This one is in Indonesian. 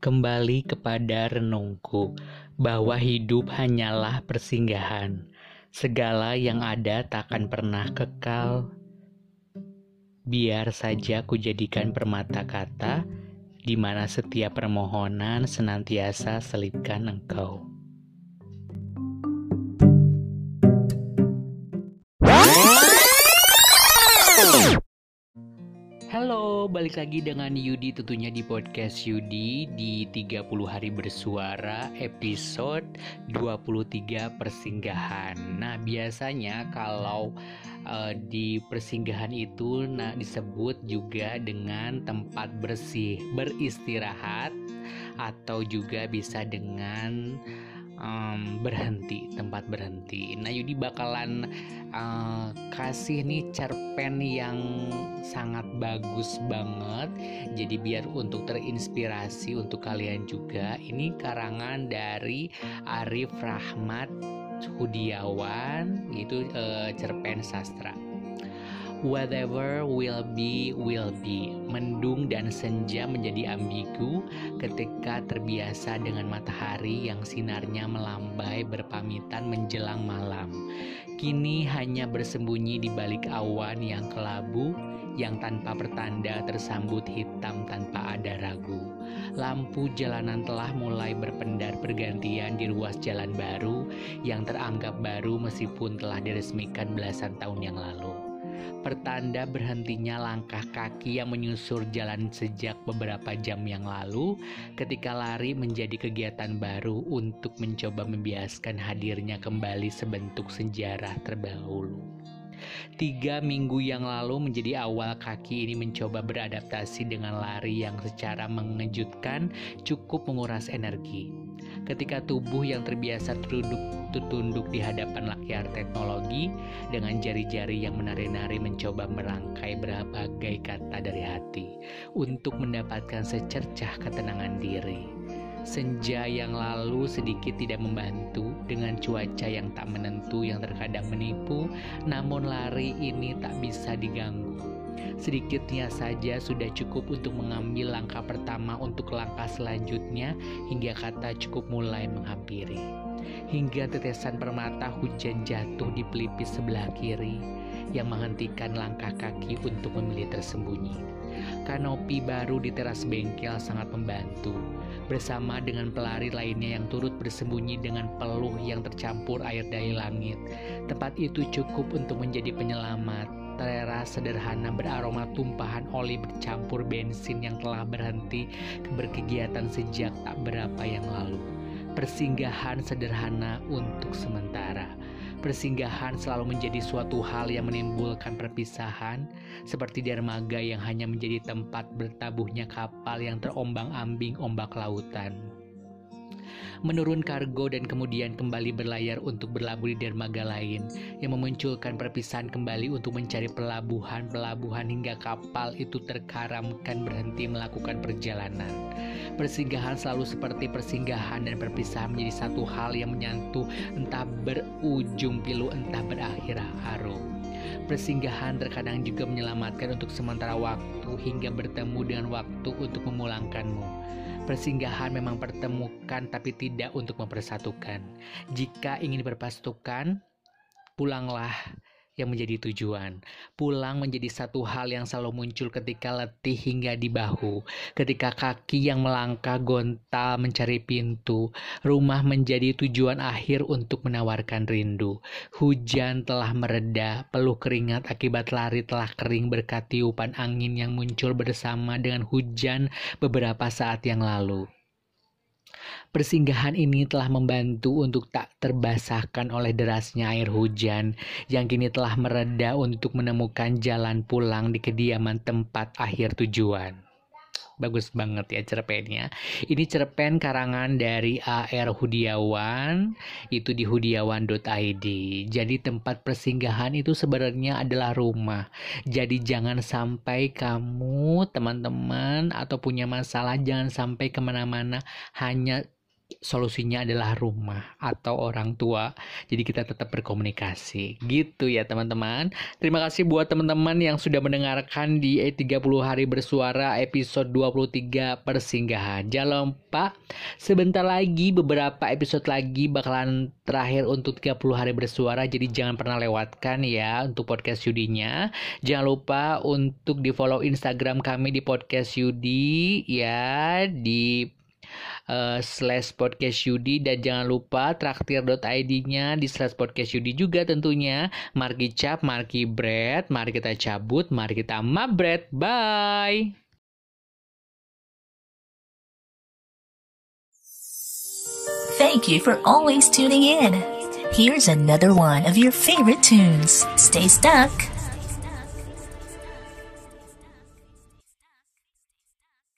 kembali kepada renungku bahwa hidup hanyalah persinggahan. Segala yang ada takkan pernah kekal. Biar saja ku jadikan permata kata, di mana setiap permohonan senantiasa selipkan engkau. Halo, balik lagi dengan Yudi tentunya di podcast Yudi di 30 hari bersuara episode 23 persinggahan. Nah, biasanya kalau uh, di persinggahan itu nah disebut juga dengan tempat bersih, beristirahat atau juga bisa dengan um, berhenti tempat berhenti. Nah Yudi bakalan uh, kasih nih cerpen yang sangat bagus banget. Jadi biar untuk terinspirasi untuk kalian juga ini karangan dari Arif Rahmat Hudiawan itu uh, cerpen sastra Whatever will be, will be. Mendung dan senja menjadi ambigu ketika terbiasa dengan matahari yang sinarnya melambai berpamitan menjelang malam. Kini hanya bersembunyi di balik awan yang kelabu, yang tanpa pertanda tersambut hitam tanpa ada ragu. Lampu jalanan telah mulai berpendar pergantian di ruas jalan baru yang teranggap baru meskipun telah diresmikan belasan tahun yang lalu pertanda berhentinya langkah kaki yang menyusur jalan sejak beberapa jam yang lalu ketika lari menjadi kegiatan baru untuk mencoba membiaskan hadirnya kembali sebentuk sejarah terdahulu. Tiga minggu yang lalu menjadi awal kaki ini mencoba beradaptasi dengan lari yang secara mengejutkan cukup menguras energi. Ketika tubuh yang terbiasa tunduk tunduk di hadapan layar teknologi dengan jari-jari yang menari-nari mencoba merangkai berbagai kata dari hati untuk mendapatkan secercah ketenangan diri. Senja yang lalu sedikit tidak membantu dengan cuaca yang tak menentu yang terkadang menipu, namun lari ini tak bisa diganggu. Sedikitnya saja sudah cukup untuk mengambil langkah pertama untuk langkah selanjutnya hingga kata cukup mulai menghampiri. Hingga tetesan permata hujan jatuh di pelipis sebelah kiri yang menghentikan langkah kaki untuk memilih tersembunyi. Kanopi baru di teras bengkel sangat membantu bersama dengan pelari lainnya yang turut bersembunyi dengan peluh yang tercampur air dari langit. Tempat itu cukup untuk menjadi penyelamat. Teras sederhana beraroma tumpahan oli bercampur bensin yang telah berhenti berkegiatan sejak tak berapa yang lalu. Persinggahan sederhana untuk sementara Persinggahan selalu menjadi suatu hal yang menimbulkan perpisahan, seperti dermaga yang hanya menjadi tempat bertabuhnya kapal yang terombang-ambing ombak lautan menurun kargo dan kemudian kembali berlayar untuk berlabuh di dermaga lain yang memunculkan perpisahan kembali untuk mencari pelabuhan-pelabuhan hingga kapal itu terkaramkan berhenti melakukan perjalanan. Persinggahan selalu seperti persinggahan dan perpisahan menjadi satu hal yang menyantuh entah berujung pilu entah berakhir haru. Persinggahan terkadang juga menyelamatkan untuk sementara waktu hingga bertemu dengan waktu untuk memulangkanmu. Persinggahan memang pertemukan tapi tidak untuk mempersatukan. Jika ingin berpasukan, pulanglah yang menjadi tujuan. Pulang menjadi satu hal yang selalu muncul ketika letih hingga di bahu, ketika kaki yang melangkah gontal mencari pintu, rumah menjadi tujuan akhir untuk menawarkan rindu. Hujan telah mereda, peluh keringat akibat lari telah kering berkat tiupan angin yang muncul bersama dengan hujan beberapa saat yang lalu. Persinggahan ini telah membantu untuk tak terbasahkan oleh derasnya air hujan yang kini telah mereda untuk menemukan jalan pulang di kediaman tempat akhir tujuan. Bagus banget ya cerpennya. Ini cerpen karangan dari AR Hudiawan, itu di hudiawan.id. Jadi tempat persinggahan itu sebenarnya adalah rumah. Jadi jangan sampai kamu teman-teman atau punya masalah jangan sampai ke mana-mana hanya solusinya adalah rumah atau orang tua. Jadi kita tetap berkomunikasi. Gitu ya teman-teman. Terima kasih buat teman-teman yang sudah mendengarkan di 30 hari bersuara episode 23 persinggahan. Jangan lupa sebentar lagi beberapa episode lagi bakalan terakhir untuk 30 hari bersuara. Jadi jangan pernah lewatkan ya untuk podcast Yudinya. Jangan lupa untuk di follow Instagram kami di podcast Yudi ya di uh, slash podcast Yudi dan jangan lupa traktir.id-nya di slash podcast Yudi juga tentunya. Mari cap, mari bread, mari kita cabut, mari kita mabret. Bye. Thank you for always tuning in. Here's another one of your favorite tunes. Stay stuck.